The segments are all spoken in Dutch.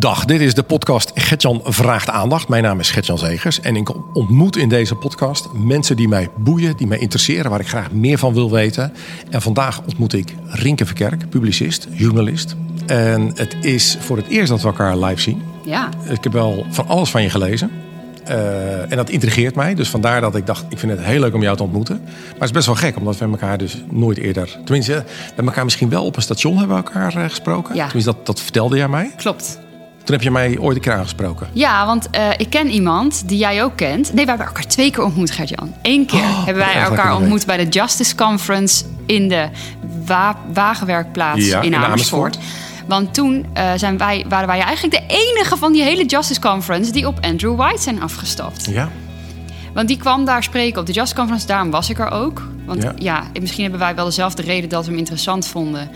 Dag, dit is de podcast Gertjan Vraagt Aandacht. Mijn naam is Gertjan Zegers en ik ontmoet in deze podcast mensen die mij boeien, die mij interesseren, waar ik graag meer van wil weten. En vandaag ontmoet ik Rinke Verkerk, publicist, journalist. En het is voor het eerst dat we elkaar live zien. Ja. Ik heb wel van alles van je gelezen. Uh, en dat intrigeert mij. Dus vandaar dat ik dacht, ik vind het heel leuk om jou te ontmoeten. Maar het is best wel gek, omdat we elkaar dus nooit eerder... Tenminste, we elkaar misschien wel op een station hebben we elkaar uh, gesproken. Ja. Tenminste, dat, dat vertelde jij mij. Klopt. Toen heb je mij ooit een keer aangesproken. Ja, want uh, ik ken iemand die jij ook kent. Nee, we hebben elkaar twee keer ontmoet, Gert-Jan. Eén keer Oh, hebben wij elkaar ontmoet bij de Justice Conference in de wa wagenwerkplaats Ja, in in Amersfoort. Want toen uh, zijn wij, waren wij eigenlijk de enige van die hele Justice Conference die op Andrew White zijn afgestapt. Ja. Want die kwam daar spreken op de Justice Conference, daarom was ik er ook. Want Ja. ja, misschien hebben wij wel dezelfde reden dat we hem interessant vonden.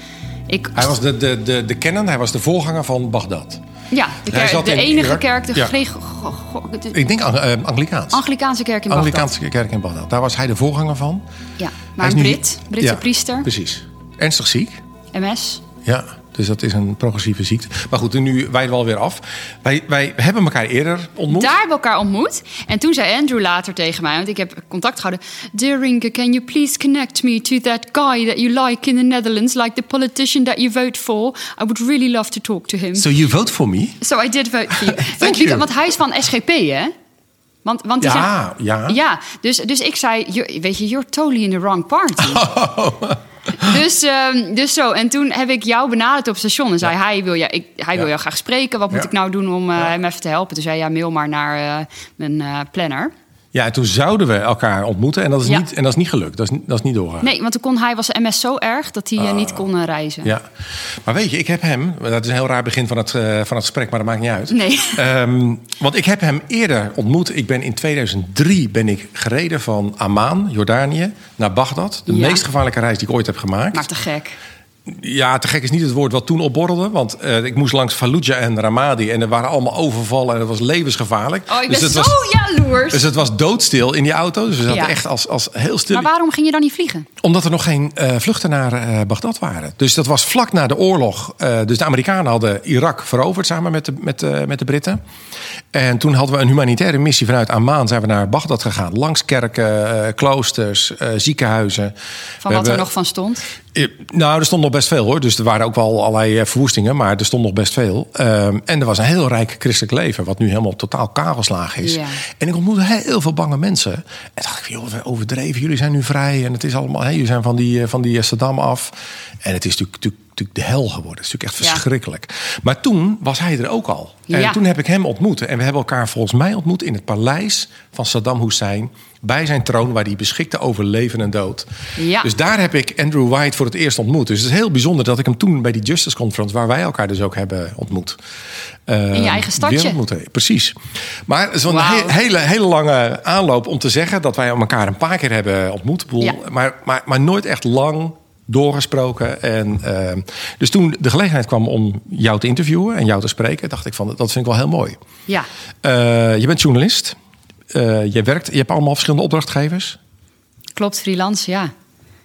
Ik, Hij was de, de, de, de canon, hij was de voorganger van Bagdad. Ja, de, kerk- enige Irak. kerk, de, Ja. de Ik denk uh, Anglikaans. Anglikaanse kerk in Bagdad. Anglikaanse kerk in Bagdad. Daar was hij de voorganger van. Ja, maar een Brit, Britse Ja, priester, Precies. Ernstig ziek. MS. Ja, dus dat is een progressieve ziekte. Maar goed, nu wijden we alweer af. Wij, wij hebben elkaar eerder ontmoet. Daar hebben we elkaar ontmoet. En toen zei Andrew later tegen mij, want ik heb contact gehouden. Dear Rinke, can you please connect me to that guy that you like in the Netherlands, like the politician that you vote for? I would really love to talk to him. So you vote for me? So I did vote for you. Thank you. Want hij is van SGP, hè? Want, want die Ja, zijn- ja. Ja, dus, dus ik zei, "You- weet je, you're totally in the wrong party. Dus, ehm, dus zo, en toen heb ik jou benaderd op het station en zei hij, wil, ja, ik, hij wil jou graag spreken. Wat moet ik nou doen om eh, hem even te helpen? Toen zei hij, ja, mail maar naar eh, mijn eh, planner. Ja, en toen zouden we elkaar ontmoeten en dat is, Ja. niet, en dat is niet gelukt. Dat is, niet- dat is niet doorgegaan. Nee, want toen kon hij, was MS zo erg dat hij eh, niet kon eh, reizen. Ah. Ja. Maar weet je, ik heb hem... Dat is een heel raar begin van het, eh, van het gesprek, maar dat maakt niet uit. Nee. Ehm, want ik heb hem eerder ontmoet. Ik ben in 2003 ben ik gereden van Amman, Jordanië, naar Bagdad. De Ja. meest gevaarlijke reis die ik ooit heb gemaakt. Maar te gek. Ja, te gek is niet het woord wat toen opborrelde. Want eh, ik moest langs Fallujah en Ramadi. En er waren allemaal overvallen en het was levensgevaarlijk. Oh, ik dus ben het zo was, jaloers. dus het was doodstil in die auto. Dus we zaten Ja. echt als, als heel stil. maar waarom ging je dan niet vliegen? Omdat er nog geen eh, vluchten naar eh, Bagdad waren. Dus dat was vlak na de oorlog. Dus de Amerikanen hadden Irak veroverd samen met de, met, met de Britten. En toen hadden we een humanitaire missie vanuit Amman. Zijn we naar Bagdad gegaan. Langs kerken, kloosters, ziekenhuizen. Van We wat er nog van stond? Eh, Nou, er stond nog best veel hoor. Dus er waren ook wel allerlei eh, verwoestingen, maar er stond nog best veel. Ehm, en er was een heel rijk christelijk leven, wat nu helemaal totaal kagelslagen is. Ja. En ik ontmoette heel veel bange mensen. En dacht ik, joh, we overdreven, jullie zijn nu vrij. En het is allemaal, hè, jullie zijn van die, eh, van die Saddam af. En het is natuurlijk, natuurlijk, natuurlijk de hel geworden. Het is natuurlijk echt Ja. verschrikkelijk. Maar toen was hij er ook al. En Ja. toen heb ik hem ontmoet. En we hebben elkaar volgens mij ontmoet in het paleis van Saddam Hussein. Bij zijn troon, waar hij beschikte over leven en dood. Ja. Dus daar heb ik Andrew White voor het eerst ontmoet. Dus het is heel bijzonder dat ik hem toen bij die Justice Conference, waar wij elkaar dus ook hebben ontmoet. In je eigen stadje. Precies. Maar het is een he- hele, hele lange aanloop om te zeggen dat wij elkaar een paar keer hebben ontmoet. Ja. Maar, maar, maar nooit echt lang doorgesproken. En, eh, dus toen de gelegenheid kwam om jou te interviewen en jou te spreken, dacht ik van dat vind ik wel heel mooi. Ja. Eh, je bent journalist. Eh, je werkt, je hebt allemaal verschillende opdrachtgevers. Klopt, freelance, ja.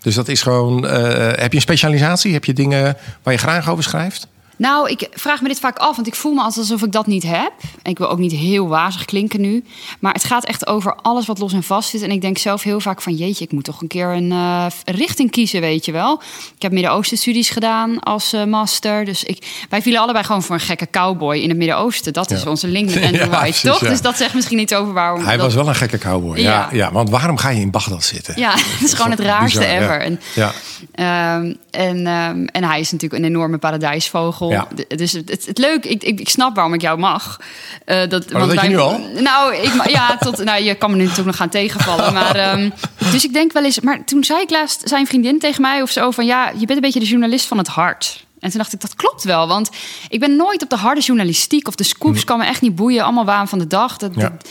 Dus dat is gewoon. eh, heb je een specialisatie? Heb je dingen waar je graag over schrijft? Nou, ik vraag me dit vaak af, want ik voel me alsof ik dat niet heb. En ik wil ook niet heel wazig klinken nu. Maar het gaat echt over alles wat los en vast zit. En ik denk zelf heel vaak van... jeetje, ik moet toch een keer een eh, richting kiezen, weet je wel. Ik heb Midden-Oosten studies gedaan als eh, master. Dus ik, wij vielen allebei gewoon voor een gekke cowboy in het Midden-Oosten. Dat is Ja. onze link met Andrew Ja, White, toch? ja. Dus dat zegt misschien iets over waarom... Hij dat- was wel een gekke cowboy. Ja. Ja, want waarom ga je in Bagdad zitten? Ja, het is gewoon het raarste bizar, ever. En, Ja. Ehm, en, ehm, en hij is natuurlijk een enorme paradijsvogel. Ja. Dus het, het, het leuk, ik, ik, ik snap waarom ik jou mag. Eh, dat, dat weet je nu al? Nou, ik, ja, tot, nou, je kan me nu natuurlijk nog gaan tegenvallen. Maar, ehm, dus ik denk wel eens... Maar toen zei ik laatst zijn vriendin tegen mij of zo van... Ja, je bent een beetje de journalist van het hart. En toen dacht ik, dat klopt wel. Want ik ben nooit op de harde journalistiek of de scoops... kan me echt niet boeien. Allemaal waan van de dag. Dat, Ja. dat-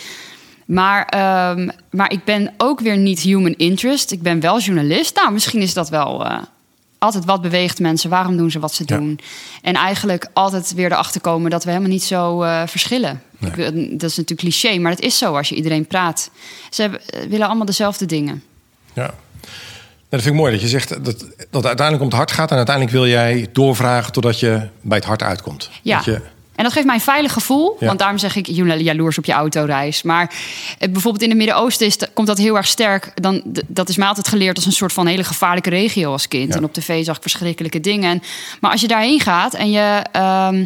maar, ehm, maar ik ben ook weer niet human interest. Ik ben wel journalist. Nou, misschien is dat wel eh, altijd wat beweegt mensen. Waarom doen ze wat ze Ja. doen? En eigenlijk altijd weer erachter komen dat we helemaal niet zo eh, verschillen. Nee. Ik wil- dat is natuurlijk cliché, maar het is zo als je iedereen praat. Ze hebben, eh, willen allemaal dezelfde dingen. Ja. Nou, dat vind ik mooi dat je zegt dat, dat het uiteindelijk om het hart gaat. En uiteindelijk wil jij doorvragen totdat je bij het hart uitkomt. Ja. Dat je, En dat geeft mij een veilig gevoel. Ja. Want daarom zeg ik jalo- jaloers op je autoreis. Maar eh, bijvoorbeeld in het Midden-Oosten is, komt dat heel erg sterk. Dan, dat is mij altijd geleerd als een soort van hele gevaarlijke regio als kind. Ja. En op tv zag ik verschrikkelijke dingen. En- maar als je daarheen gaat en je ehm,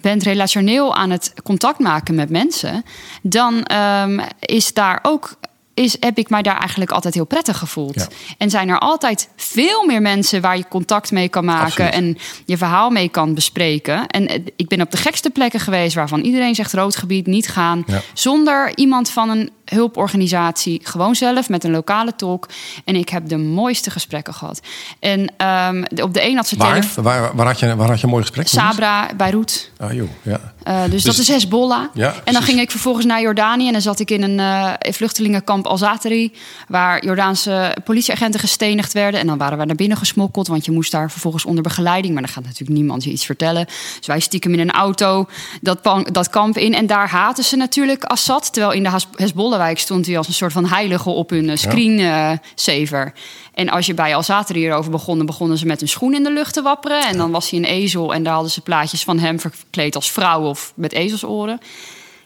bent relationeel aan het contact maken met mensen, dan ehm, is daar ook. Is, heb ik mij daar eigenlijk altijd heel prettig gevoeld. Ja. En zijn er altijd veel meer mensen waar je contact mee kan maken Absoluut. en je verhaal mee kan bespreken. En eh, ik ben op de gekste plekken geweest waarvan iedereen zegt rood gebied, niet gaan. Ja. Zonder iemand van een hulporganisatie, gewoon zelf met een lokale tolk. En ik heb de mooiste gesprekken gehad. En ehm, op de een had ze Waar? Waar, waar, had je, waar had je een mooi gesprek? Sabra, Beirut. Ah, joh, ja. Eh, dus, Dus- dat is Hezbollah. Ja, en dan precies. ging ik vervolgens naar Jordanië. En dan zat ik in een eh, vluchtelingenkamp Al-Zatari. Waar Jordaanse politieagenten gestenigd werden. En dan waren we naar binnen gesmokkeld. Want je moest daar vervolgens onder begeleiding. Maar dan gaat natuurlijk niemand je iets vertellen. Dus wij stiekem in een auto dat, dat kamp in. En daar haten ze natuurlijk Assad. Terwijl in de Hezbollahwijk stond hij als een soort van heilige op hun eh, screensaver. En als je bij Al-Zatari hierover begon, begonnen ze met hun schoen in de lucht te wapperen. En dan was hij een ezel en daar hadden ze plaatjes van hem verkleed als vrouw of met ezelsoren.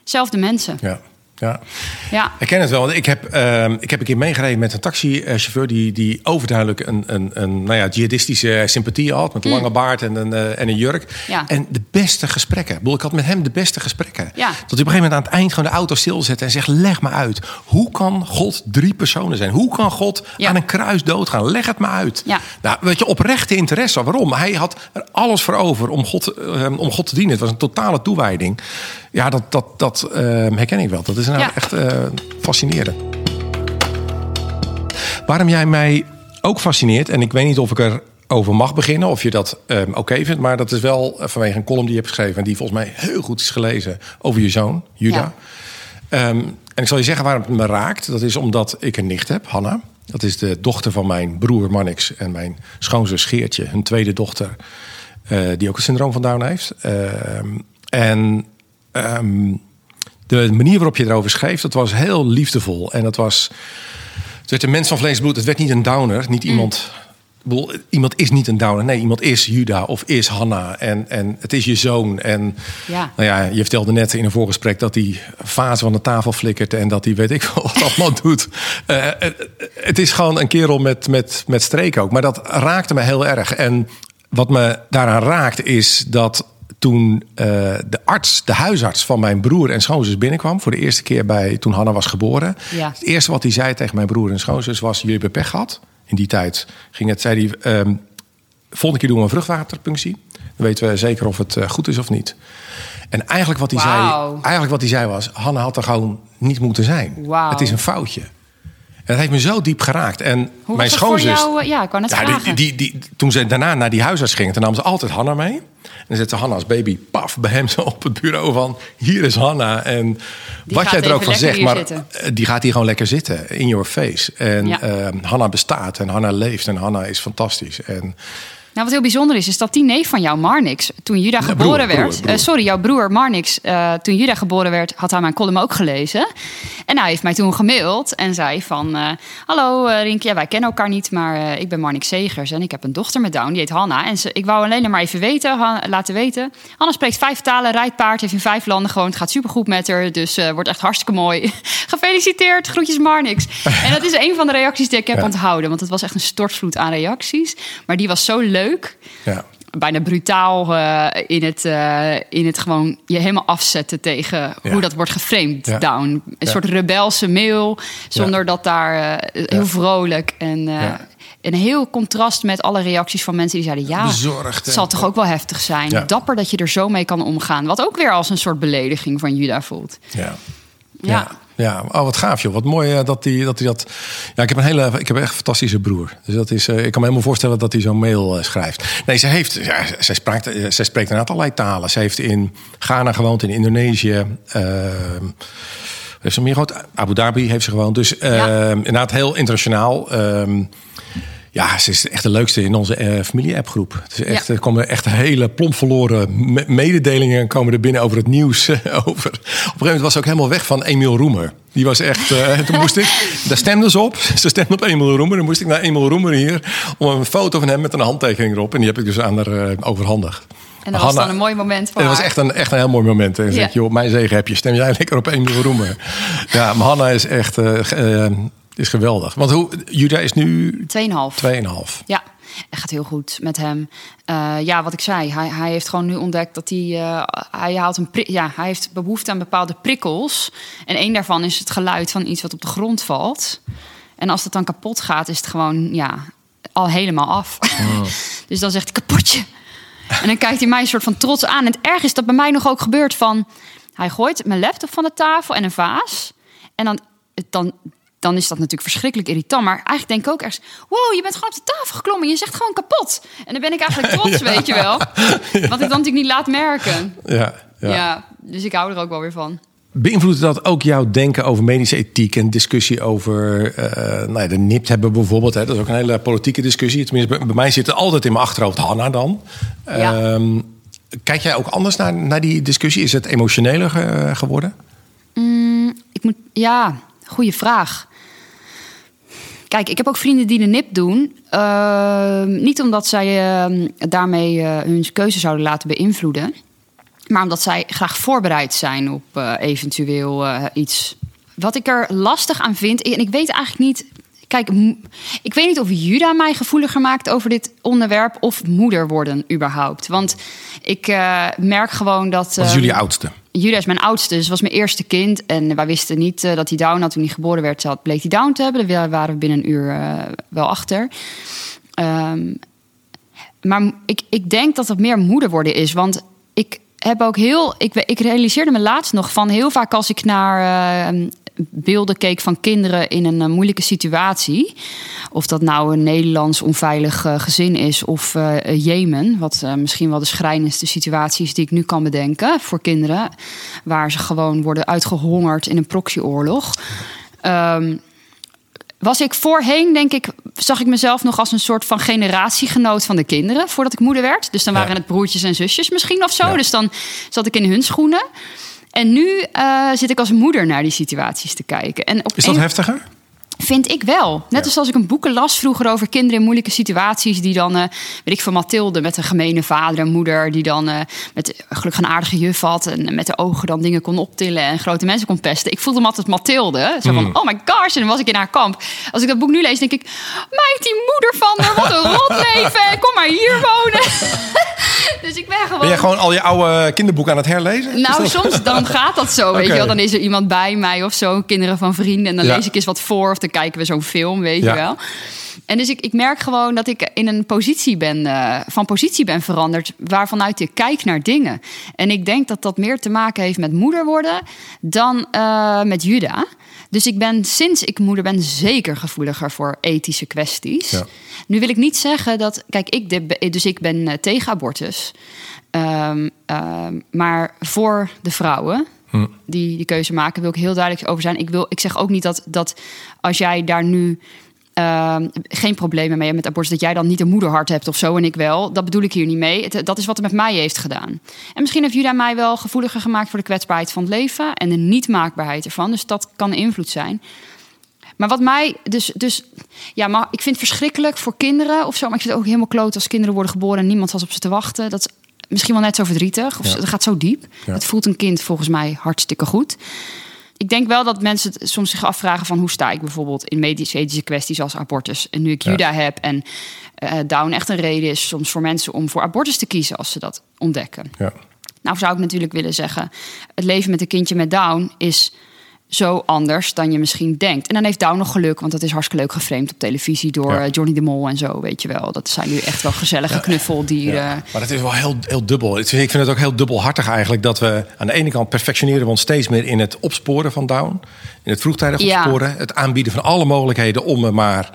Zelfde mensen. ja. Ja, Ja, ik ken het wel. want Ik heb, ehm, ik heb een keer meegereden met een taxichauffeur... die, die overduidelijk een, een, een nou ja, jihadistische sympathie had... met een lange baard en een, eh, en een jurk. Mm. Ja. En de beste gesprekken. Ik, bedoel, ik had met hem de beste gesprekken. Ja. Tot hij op een gegeven moment aan het eind gewoon de auto stilzette... en zegt, leg me uit. Hoe kan God drie personen zijn? Hoe kan God Ja. aan een kruis doodgaan? Leg het me uit. Ja. Nou, weet je, oprechte interesse. Waarom? Hij had er alles voor over om God, eh, om God te dienen. Het was een totale toewijding. Ja, dat, dat, dat eh, herken ik wel. Dat is nou Ja. echt eh, fascinerend. Waarom jij mij ook fascineert, en ik weet niet of ik er over mag beginnen, of je dat eh, oké vindt, maar dat is wel eh, vanwege een column die je hebt geschreven en die volgens mij heel goed is gelezen over je zoon, Juda. Ja. Ehm, en ik zal je zeggen waarom het me raakt. Dat is omdat ik een nicht heb, Hanna. Dat is de dochter van mijn broer Mannix en mijn schoonzus Geertje, hun tweede dochter, eh, die ook het syndroom van Down heeft. Ehm, en ehm, de manier waarop je erover schreef, dat was heel liefdevol. En dat was. Het werd een mens van vlees en bloed. Het werd niet een downer. Niet iemand. ik bedoel, Iemand is niet een downer. Nee, iemand is Juda of is Hanna. En, en het is je zoon. En Ja. nou ja, je vertelde net in een voorgesprek dat hij fase van de tafel flikkert. En dat hij weet ik wel wat allemaal doet. Eh, het, het is gewoon een kerel met, met, met streek ook. Maar dat raakte me heel erg. En wat me daaraan raakt is dat toen eh, de arts, de huisarts van mijn broer en schoonzus binnenkwam... voor de eerste keer bij, toen Hanna was geboren... Ja. het eerste wat hij zei tegen mijn broer en schoonzus was... jullie hebben pech gehad. In die tijd ging het, zei hij... ehm, volgende keer doen we een vruchtwaterpunctie. Dan weten we zeker of het eh, goed is of niet. En eigenlijk wat hij, zei, eigenlijk wat hij zei was... Hanna had er gewoon niet moeten zijn. Het is een foutje. Dat heeft me zo diep geraakt. En hoe mijn schoonzus... jou? eh, Ja, ik net Ja, vragen. die, die, die, toen ze daarna naar die huisarts gingen, toen nam ze altijd Hanna mee. En dan zette Hanna als baby paf bij hem zo op het bureau van... hier is Hanna. En wat jij er ook van zegt, maar zitten. eh, die gaat hier gewoon lekker zitten. In your face. En Ja. eh, Hanna bestaat en Hanna leeft en Hanna is fantastisch. En Nou, wat heel bijzonder is, is dat die neef van jou, Marnix, toen Juda geboren broer, werd. broer. eh, sorry, jouw broer Marnix, eh, toen Juda geboren werd, had hij mijn column ook gelezen. En hij heeft mij toen gemaild en zei van... eh, Hallo Rienke, ja, wij kennen elkaar niet, maar ik ben Marnix Segers en ik heb een dochter met Down, die heet Hanna. En ze, ik wou alleen maar even weten, laten weten. Hanna spreekt vijf talen, rijdt paard, heeft in vijf landen gewoond, gaat supergoed met haar. Dus wordt echt hartstikke mooi. Gefeliciteerd, groetjes Marnix. En dat is een van de reacties die ik heb Ja. onthouden, want het was echt een stortvloed aan reacties. Maar die was zo leuk ja, bijna brutaal eh, in, het, eh, in het gewoon je helemaal afzetten tegen Ja. hoe dat wordt geframed Ja. down. Een soort rebelse mail, zonder dat daar eh, heel vrolijk en een heel contrast met alle reacties van mensen die zeiden ja, Bezorgd, het zal toch ook wel heftig zijn. Ja. Dapper dat je er zo mee kan omgaan. Wat ook weer als een soort belediging van Juda voelt. ja. Ja. Ja. Ja, oh, wat gaaf joh. Wat mooi eh, dat hij dat, die dat. Ja, ik heb een hele, ik heb echt een fantastische broer. Dus dat is, eh, ik kan me helemaal voorstellen dat hij zo'n mail eh, schrijft. Nee, ze heeft, ja, zij spreekt, eh, zij spreekt inderdaad allerlei talen. Ze heeft in Ghana gewoond, in Indonesië. ehm, heeft ze meer gewoond? Abu Dhabi heeft ze gewoond. Dus ehm, Ja. inderdaad heel internationaal. Ehm, ja, ze is echt de leukste in onze eh, familie-appgroep. Het is echt, Ja. Er komen echt hele plomp verloren me- mededelingen komen er binnen over het nieuws. over. Op een gegeven moment was ze ook helemaal weg van Emiel Roemer. Die was echt, eh, toen moest ik, daar stemden ze op. Ze stemden op Emiel Roemer. Dan moest ik naar Emiel Roemer hier om een foto van hem met een handtekening erop. En die heb ik dus aan haar eh, overhandigd. En dat was dan een mooi moment voor Dat was echt een, echt een heel mooi moment. En je, joh, mijn zegen heb je. Stem jij lekker op nieuwe roemer. ja, maar Hanna is echt uh, is geweldig. Want hoe, Juda is nu... 2,5. 2,5. Ja. Het gaat heel goed met hem. Uh, ja, wat ik zei, hij, hij heeft gewoon nu ontdekt dat hij, uh, hij, haalt een ja, hij heeft behoefte aan bepaalde prikkels. En één daarvan is het geluid van iets wat op de grond valt. En als het dan kapot gaat, is het gewoon ja, al helemaal af. Oh. dus dan zegt hij kapotje. En dan kijkt hij mij een soort van trots aan. En het erg is dat bij mij nog ook gebeurt van... Hij gooit mijn laptop van de tafel en een vaas. En dan, dan dan is dat natuurlijk verschrikkelijk irritant. Maar eigenlijk denk ik ook ergens... wow, je bent gewoon op de tafel geklommen je zegt gewoon kapot. En dan ben ik eigenlijk trots, weet je wel. Wat ik dan natuurlijk niet laat merken. Ja, ja. ja, dus ik hou er ook wel weer van. Beïnvloedt dat ook jouw denken over medische ethiek en discussie over uh, nou ja, de NIPT hebben bijvoorbeeld? Hè? Dat is ook een hele politieke discussie. Tenminste, bij, mij zit er altijd in mijn achterhoofd Hanna dan. Ja. Ehm, kijk jij ook anders naar, naar die discussie? Is het emotioneler geworden? Mm, ik moet, ja, goede vraag. Kijk, ik heb ook vrienden die de NIP doen. Ehm, niet omdat zij ehm, daarmee uh, hun keuze zouden laten beïnvloeden. Maar omdat zij graag voorbereid zijn op uh, eventueel uh, iets. Wat ik er lastig aan vind. En ik weet eigenlijk niet. Kijk, ik weet niet of Juda mij gevoeliger maakt over dit onderwerp. of moeder worden überhaupt. Want ik merk gewoon dat. Wat is jullie ehm, oudste? Juda is mijn oudste, dus was mijn eerste kind. En wij wisten niet uh, dat hij down had toen hij geboren werd. Had, bleek hij down te hebben. Daar waren we binnen een uur uh, wel achter. Um, maar ik, ik denk dat het meer moeder worden is. Want ik heb ook heel. Ik, ik realiseerde me laatst nog van heel vaak als ik naar uh, beelden keek van kinderen in een eh, moeilijke situatie. Of dat nou een Nederlands onveilig uh, gezin is of uh, Jemen. Wat misschien wel de schrijnendste situatie is die ik nu kan bedenken voor kinderen. Waar ze gewoon worden uitgehongerd in een proxyoorlog. Um, was ik voorheen, denk ik, zag ik mezelf nog als een soort van generatiegenoot van de kinderen voordat ik moeder werd. Dus dan waren het broertjes en zusjes misschien of zo. Dus dan zat ik in hun schoenen. En nu uh, zit ik als moeder naar die situaties te kijken. En op Is dat heftiger? Vind ik wel. Net als als ik een boeken las vroeger over kinderen in moeilijke situaties. Die dan, uh, weet ik van Mathilde met een gemene vader en moeder. Die dan uh, met gelukkig een aardige juf had. En met de ogen dan dingen kon optillen en grote mensen kon pesten. Ik voelde me altijd Mathilde. Zo van, mm. oh my gosh. En dan was ik in haar kamp. Als ik dat boek nu lees, denk ik... Meid, die moeder van haar, wat een rot leven. Kom maar hier wonen. dus ik ben gewoon... Ben jij gewoon al je oude kinderboeken aan het herlezen? Nou, soms dan gaat dat zo, weet je wel. Dan is er iemand bij mij of zo. Kinderen van vrienden. En dan lees ik eens wat voor. Of de kijken we zo'n film, weet je wel. En dus ik, ik merk gewoon dat ik in een positie ben, uh, van positie ben veranderd, waarvanuit ik kijk naar dingen. En ik denk dat dat meer te maken heeft met moeder worden dan uh, met Juda. Dus ik ben sinds ik moeder ben zeker gevoeliger voor ethische kwesties. Ja. Nu wil ik niet zeggen dat, kijk, ik dus ik ben uh, tegen abortus. Um, um, maar voor de vrouwen hm. die die keuze maken, wil ik heel duidelijk over zijn. Ik, wil, ik zeg ook niet dat, dat als jij daar nu uh, geen problemen mee hebt met abortus, dat jij dan niet een moederhart hebt of zo en ik wel. Dat bedoel ik hier niet mee. Het, dat is wat het met mij heeft gedaan. En misschien heeft Juda mij wel gevoeliger gemaakt voor de kwetsbaarheid van het leven en de niet-maakbaarheid ervan. Dus dat kan invloed zijn. Maar wat mij dus, dus ja, maar ik vind het verschrikkelijk voor kinderen of zo. Maar ik vind het ook helemaal kloot als kinderen worden geboren en niemand was op ze te wachten. Dat is misschien wel net zo verdrietig. Of het gaat zo diep. Het voelt een kind volgens mij hartstikke goed. Ik denk wel dat mensen soms zich afvragen van hoe sta ik bijvoorbeeld in medische ethische kwesties als abortus. En nu ik Juda heb en uh, Down echt een reden is soms voor mensen om voor abortus te kiezen als ze dat ontdekken. Ja. Nou zou ik natuurlijk willen zeggen, het leven met een kindje met Down is zo anders dan je misschien denkt. En dan heeft Down nog geluk, want dat is hartstikke leuk geframed op televisie door ja. Eh, Johnny de Mol en zo, weet je wel. Dat zijn nu echt wel gezellige ja. knuffeldieren. Ja. Maar het is wel heel, heel dubbel. Ik vind het ook heel dubbelhartig eigenlijk dat we aan de ene kant perfectioneren we ons steeds meer in het opsporen van Down, in het vroegtijdig opsporen, het aanbieden van alle mogelijkheden om maar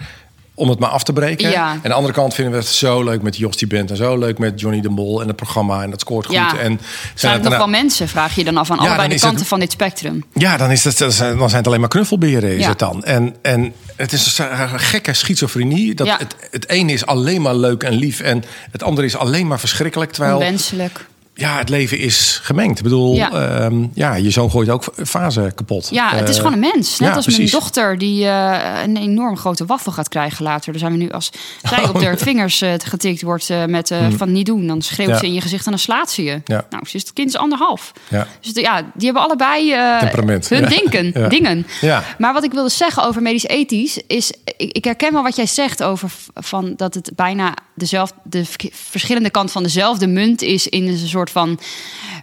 om het maar af te breken. Ja. En aan de andere kant vinden we het zo leuk met Jos die band en zo leuk met Johnny de Mol en het programma en dat scoort goed. Ja. En zijn het nog wel mensen, vraag je dan af aan ja, allebei de kanten van dit spectrum? Ja, dan, is het, dan zijn het alleen maar knuffelberen is het dan. En, en het is een gekke schizofrenie. Dat het, het ene is alleen maar leuk en lief en het andere is alleen maar verschrikkelijk. Terwijl, Onwenselijk. Ja, het leven is gemengd. Ik bedoel, Ja. ja, ja je zoon gooit ook fase kapot. Ja, het is Eh, gewoon een mens. Net ja, als precies. mijn dochter die eh, een enorm grote waffel gaat krijgen later. Daar zijn we nu als zij Oh, op haar ja. vingers eh, getikt wordt met eh, van niet doen. Dan schreeuwt Ja. ze in je gezicht en dan slaat ze je. Nou, ze is het kind is anderhalf. Ja. Dus de- ja, die hebben allebei Temperament. hun Ja. dingen. Ja. Maar wat ik wilde zeggen over medisch ethisch is, ik, ik herken wel wat jij zegt over van dat het bijna dezelfde, de verschillende kant van dezelfde munt is in een soort van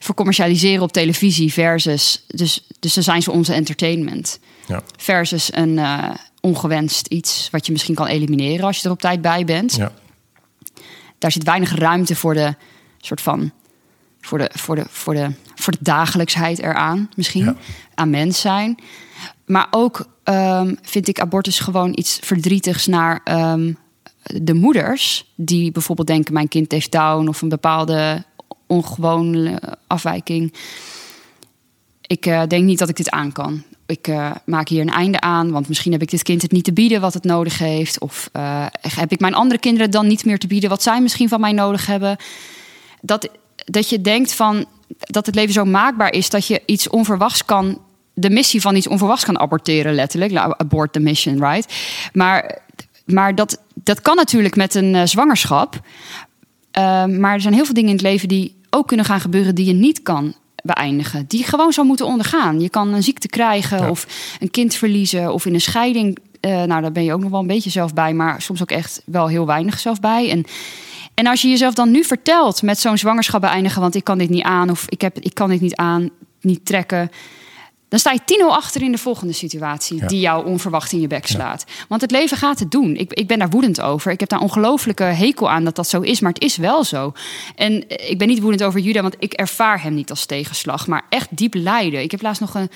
vercommercialiseren op televisie versus, dus, dus dan zijn ze onze entertainment Ja. versus een eh, ongewenst iets wat je misschien kan elimineren als je er op tijd bij bent. Ja. Daar zit weinig ruimte voor de soort van voor de, voor de, voor de, voor de dagelijksheid eraan, misschien. Ja. Aan mens zijn. Maar ook ehm, vind ik abortus gewoon iets verdrietigs naar ehm, de moeders. Die bijvoorbeeld denken: mijn kind heeft down of een bepaalde ongewone afwijking. Ik eh, denk niet dat ik dit aan kan. Ik eh, maak hier een einde aan, want misschien heb ik dit kind het niet te bieden wat het nodig heeft. Of eh, heb ik mijn andere kinderen dan niet meer te bieden wat zij misschien van mij nodig hebben. Dat, dat je denkt van dat het leven zo maakbaar is dat je iets onverwachts kan. De missie van iets onverwachts kan aborteren, letterlijk. Abort the mission, right? Maar, maar dat, dat kan natuurlijk met een zwangerschap. Maar er zijn heel veel dingen in het leven die ook kunnen gaan gebeuren die je niet kan beëindigen. Die gewoon zou moeten ondergaan. Je kan een ziekte krijgen Ja. of een kind verliezen of in een scheiding. eh, nou, daar ben je ook nog wel een beetje zelf bij, maar soms ook echt wel heel weinig zelf bij. En, en als je jezelf dan nu vertelt met zo'n zwangerschap beëindigen, want ik kan dit niet aan of ik, heb, ik kan dit niet aan, niet trekken. Dan sta je 10-0 achter in de volgende situatie Ja. die jou onverwacht in je bek slaat. Want het leven gaat het doen. Ik, ik ben daar woedend over. Ik heb daar ongelofelijke hekel aan dat dat zo is, maar het is wel zo. En ik ben niet woedend over Juda, want ik ervaar hem niet als tegenslag, maar echt diep lijden. Ik heb laatst nog een,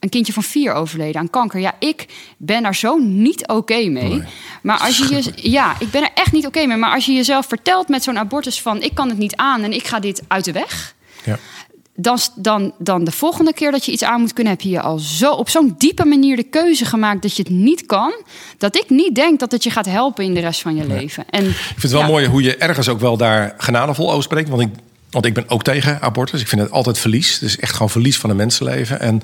een kindje van vier overleden aan kanker. Ja, ik ben daar zo niet oké mee. Nee. Maar als je je, ja, ik ben er echt niet oké mee. Maar als je jezelf vertelt met zo'n abortus van ik kan het niet aan en ik ga dit uit de weg Ja. Dan, dan, dan de volgende keer dat je iets aan moet kunnen, heb je je al zo op zo'n diepe manier de keuze gemaakt dat je het niet kan. Dat ik niet denk dat het je gaat helpen in de rest van je leven. En, Ik vind het wel ja, mooi hoe je ergens ook wel daar genadevol over spreekt. Want ik, want ik ben ook tegen abortus. Ik vind het altijd verlies. Het is echt gewoon verlies van een mensenleven. En,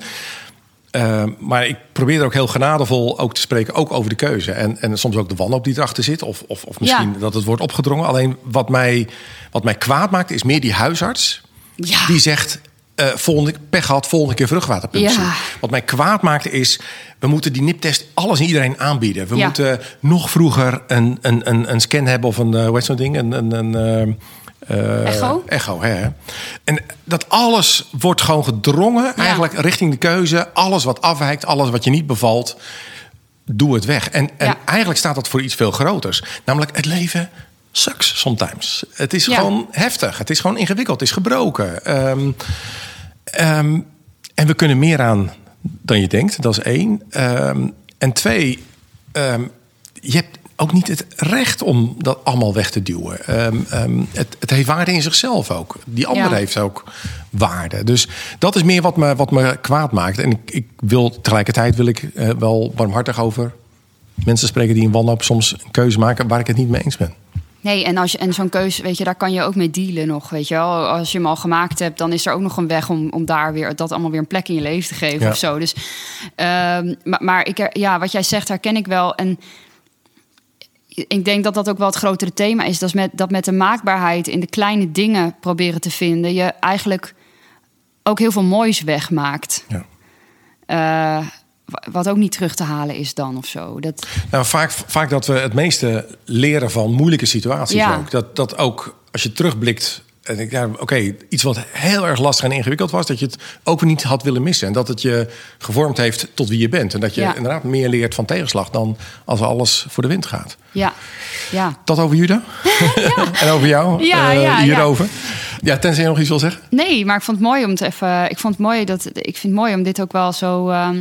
eh, maar ik probeer er ook heel genadevol ook te spreken, ook over de keuze. En, en soms ook de wanhoop die erachter zit. Of, of, of misschien Ja. dat het wordt opgedrongen. Alleen wat mij, wat mij kwaad maakt, is meer die huisarts. Ja. Die zegt, eh volgende, pech gehad, volgende keer vruchtwaterpunctie. Ja. Wat mij kwaad maakt is, we moeten die niptest alles en iedereen aanbieden. We Ja. moeten nog vroeger een, een, een, een scan hebben of een, eh, hoe heet zo'n ding? Een, een, een eh, Echo? Echo, hè. En dat alles wordt gewoon gedrongen eigenlijk richting de keuze. Alles wat afwijkt, alles wat je niet bevalt, doe het weg. En, en eigenlijk staat dat voor iets veel groters. Namelijk het leven sucks sometimes. Het is Ja. gewoon heftig. Het is gewoon ingewikkeld. Het is gebroken. Ehm, ehm, en we kunnen meer aan dan je denkt. Dat is één. Ehm, en twee, je hebt ook niet het recht om dat allemaal weg te duwen. Het, het heeft waarde in zichzelf ook. Die ander Ja. heeft ook waarde. Dus dat is meer wat me, wat me kwaad maakt. En ik, ik wil tegelijkertijd wil ik eh, wel barmhartig over mensen spreken die in wanhoop soms een keuze maken waar ik het niet mee eens ben. Nee, en, als je, en zo'n keuze, weet je, daar kan je ook mee dealen nog, weet je wel. Als je hem al gemaakt hebt, dan is er ook nog een weg om, om daar weer dat allemaal weer een plek in je leven te geven Ja. of zo. Dus, ehm, maar, maar ik, ja, wat jij zegt, herken ik wel. En ik denk dat dat ook wel het grotere thema is. Dat, is met, dat met de maakbaarheid in de kleine dingen proberen te vinden, je eigenlijk ook heel veel moois wegmaakt. Ja. Eh, wat ook niet terug te halen is dan of zo. Dat, Nou, vaak, vaak dat we het meeste leren van moeilijke situaties Ja. ook. Dat, dat ook als je terugblikt. En ik, ja, oké, iets wat heel erg lastig en ingewikkeld was, dat je het ook niet had willen missen. En dat het je gevormd heeft tot wie je bent. En dat je Ja. inderdaad meer leert van tegenslag dan als alles voor de wind gaat. ja, ja. Dat over Juda? en over jou? Ja, eh, ja, ja. hierover? Ja. tenzij je nog iets wil zeggen? Nee, maar ik vond het mooi om het even. Ik vond het mooi dat. Ik vind het mooi om dit ook wel zo. ehm,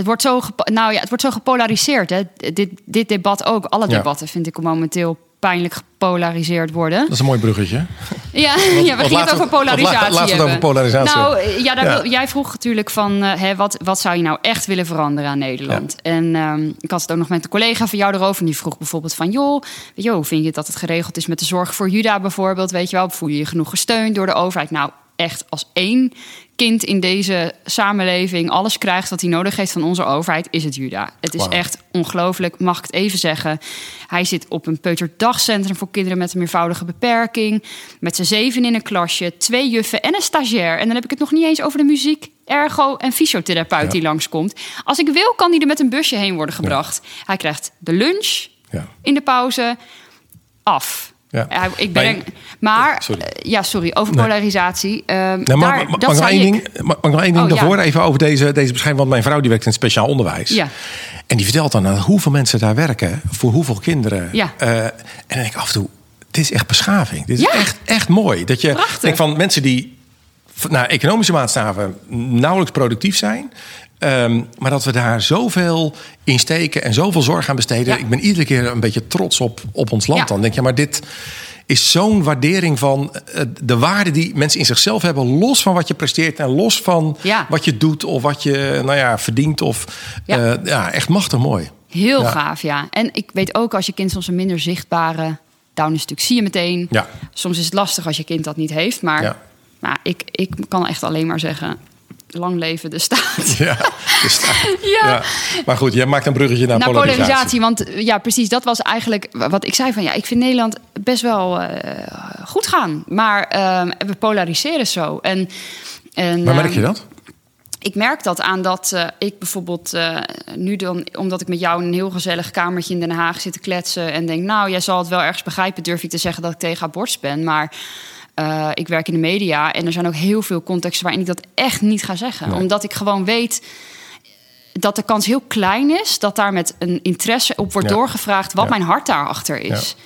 het wordt zo, nou ja, het wordt zo gepolariseerd. Hè? Dit, dit debat ook. Alle Ja. debatten vind ik momenteel pijnlijk gepolariseerd worden. Dat is een mooi bruggetje. Ja, ja we gingen het over polarisatie we het over polarisatie Nou, ja, daar Wil, jij vroeg natuurlijk van... Uh, hè, wat, wat zou je nou echt willen veranderen aan Nederland? Ja. En um, ik had het ook nog met een collega van jou erover... en die vroeg bijvoorbeeld van... joh, weet je, hoe vind je dat het geregeld is met de zorg voor Juda bijvoorbeeld? Weet je wel, voel je je genoeg gesteund door de overheid? Nou, echt als één kind in deze samenleving alles krijgt wat hij nodig heeft van onze overheid, is het Juda. Het is echt ongelooflijk, mag ik het even zeggen. Hij zit op een peuterdagcentrum voor kinderen met een meervoudige beperking. Met z'n zeven in een klasje, twee juffen en een stagiair. En dan heb ik het nog niet eens over de muziek, ergo en fysiotherapeut ja. die langskomt. Als ik wil, kan hij er met een busje heen worden gebracht. Hij krijgt de lunch ja. in de pauze af. Ja. ik ben, maar, sorry. ja, sorry, over polarisatie. Uh, nou, daar, mag, dat mag, één ding, mag, nog één ding oh, daarvoor even over deze, deze beschrijving? Want mijn vrouw die werkt in speciaal onderwijs. Ja. En die vertelt dan hoeveel mensen daar werken, voor hoeveel kinderen. Ja. Uh, en dan denk ik af en toe, dit is echt beschaving. Dit is ja. echt, echt mooi. Dat je denkt van mensen die naar economische maatstaven nauwelijks productief zijn. Um, maar dat we daar zoveel in steken en zoveel zorg aan besteden. Ja. Ik ben iedere keer een beetje trots op, op ons land. Ja. Dan denk je, maar dit is zo'n waardering van uh, de waarde die mensen in zichzelf hebben, los van wat je presteert en los van ja. wat je doet of wat je nou ja, verdient. Of, ja. Uh, ja, echt machtig mooi. Heel gaaf, ja. En ik weet ook als je kind soms een minder zichtbare down is, stuk zie je meteen. Soms is het lastig als je kind dat niet heeft, maar. Maar ik, ik kan echt alleen maar zeggen, lang leven de staat. Ja, de staat. ja. ja. Maar goed, jij maakt een bruggetje naar, naar polarisatie. polarisatie. Want ja, precies, dat was eigenlijk wat ik zei van... ja, ik vind Nederland best wel uh, goed gaan. Maar uh, we polariseren zo. En, en, Waar merk je dat? Ik merk dat aan dat uh, ik bijvoorbeeld uh, nu dan, omdat ik met jou in een heel gezellig kamertje in Den Haag zit te kletsen en denk, nou, jij zal het wel ergens begrijpen, durf ik te zeggen dat ik tegen abortus ben. Maar uh, ik werk in de media en er zijn ook heel veel contexten waarin ik dat echt niet ga zeggen. Nee. Omdat ik gewoon weet dat de kans heel klein is dat daar met een interesse op wordt ja. doorgevraagd wat ja. mijn hart daarachter is. Ja.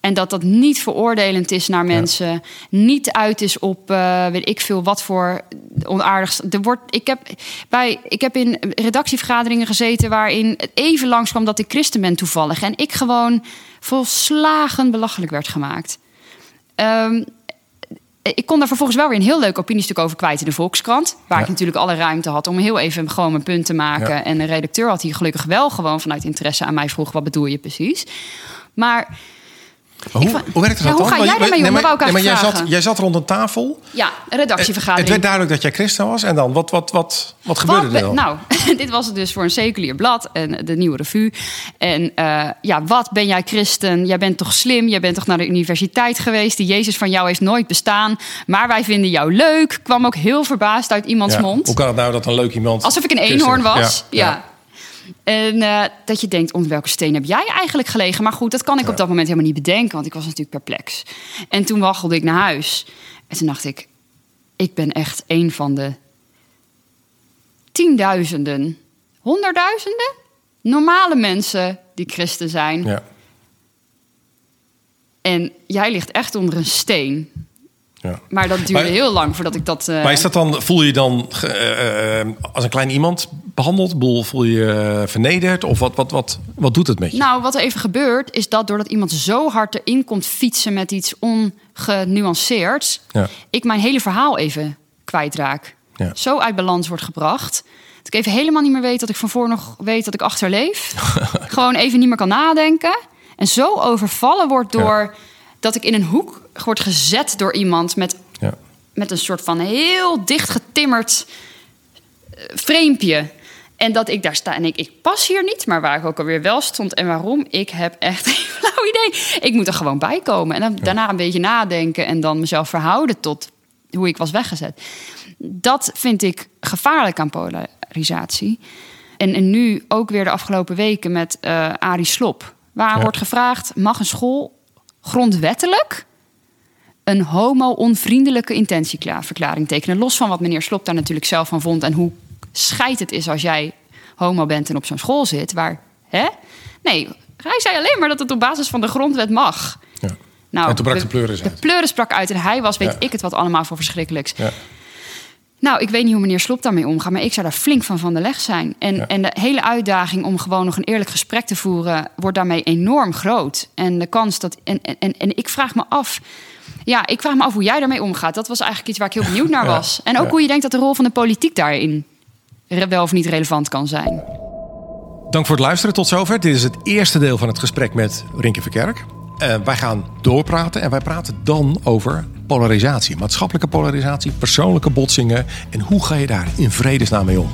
En dat dat niet veroordelend is naar mensen. Niet uit is op uh, weet ik veel wat voor onaardigs. Er wordt, ik, heb bij, ik heb in redactievergaderingen gezeten waarin het even langs kwam dat ik christen ben toevallig. En ik gewoon volslagen belachelijk werd gemaakt. Um, ik kon daar vervolgens wel weer een heel leuk opiniestuk over kwijt in de Volkskrant. Waar ja. ik natuurlijk alle ruimte had om heel even gewoon mijn punt te maken. Ja. En de redacteur had hier gelukkig wel gewoon vanuit interesse aan mij vroeg: wat bedoel je precies? Maar hoe, van, hoe werkt dat ja, dan? Hoe ga jij daarmee om? Nee, maar, nee, maar jij, zat, jij zat rond een tafel. Ja, een redactievergadering. Het werd duidelijk dat jij christen was. En dan, wat, wat, wat, wat gebeurde wat, er dan? Nou, dit was het dus voor een seculier blad. En de Nieuwe Revue. En uh, ja, wat ben jij christen? Jij bent toch slim? Jij bent toch naar de universiteit geweest? Die Jezus van jou heeft nooit bestaan. Maar wij vinden jou leuk. Kwam ook heel verbaasd uit iemands ja, mond. Hoe kan het nou dat een leuk iemand... Alsof ik een eenhoorn was. ja. ja. En uh, dat je denkt, onder welke steen heb jij eigenlijk gelegen? Maar goed, dat kan ik ja. op dat moment helemaal niet bedenken, want ik was natuurlijk perplex. En toen waggelde ik naar huis. En toen dacht ik, ik ben echt een van de tienduizenden, honderdduizenden normale mensen die christen zijn. Ja. En jij ligt echt onder een steen. Ja. Maar dat duurde maar, heel lang voordat ik dat. Uh... Maar is dat dan, voel je je dan uh, uh, als een klein iemand behandeld? Boel, voel je je vernederd? Of wat, wat, wat, wat doet het met je? Nou, wat er even gebeurt, is dat doordat iemand zo hard erin komt fietsen met iets ongenuanceerds, ja. ik mijn hele verhaal even kwijtraak. Ja. Zo uit balans wordt gebracht. Dat ik even helemaal niet meer weet dat ik van voor nog weet dat ik achterleef. Gewoon even niet meer kan nadenken. En zo overvallen wordt door. Dat ik in een hoek word gezet door iemand met, ja. met een soort van heel dicht getimmerd uh, frame. En dat ik daar sta en ik, ik pas hier niet, maar waar ik ook alweer wel stond. En waarom? Ik heb echt een flauw idee. Ik moet er gewoon bij komen. En dan, ja. daarna een beetje nadenken en dan mezelf verhouden tot hoe ik was weggezet. Dat vind ik gevaarlijk aan polarisatie. En, en nu ook weer de afgelopen weken met uh, Arie Slop. Waar ja. wordt gevraagd, mag een school grondwettelijk een homo-onvriendelijke intentieverklaring tekenen. Los van wat meneer Slop daar natuurlijk zelf van vond en hoe scheid het is als jij homo bent en op zo'n school zit. Waar, hè? Nee, hij zei alleen maar dat het op basis van de grondwet mag. Ja. Nou, en toen brak de, de pleuris uit. De pleuris sprak uit en hij was, weet ja. ik het wat allemaal voor verschrikkelijks. Ja. Nou, ik weet niet hoe meneer Slop daarmee omgaat, maar ik zou daar flink van van de leg zijn. En, en de hele uitdaging om gewoon nog een eerlijk gesprek te voeren, wordt daarmee enorm groot. En de kans dat. En, en, en ik vraag me af. Ja, ik vraag me af hoe jij daarmee omgaat. Dat was eigenlijk iets waar ik heel benieuwd naar was. En ook hoe je denkt dat de rol van de politiek daarin wel of niet relevant kan zijn. Dank voor het luisteren tot zover. Dit is het eerste deel van het gesprek met Rinke Verkerk. Uh, wij gaan doorpraten en wij praten dan over polarisatie. Maatschappelijke polarisatie, persoonlijke botsingen. En hoe ga je daar in vredesnaam mee om?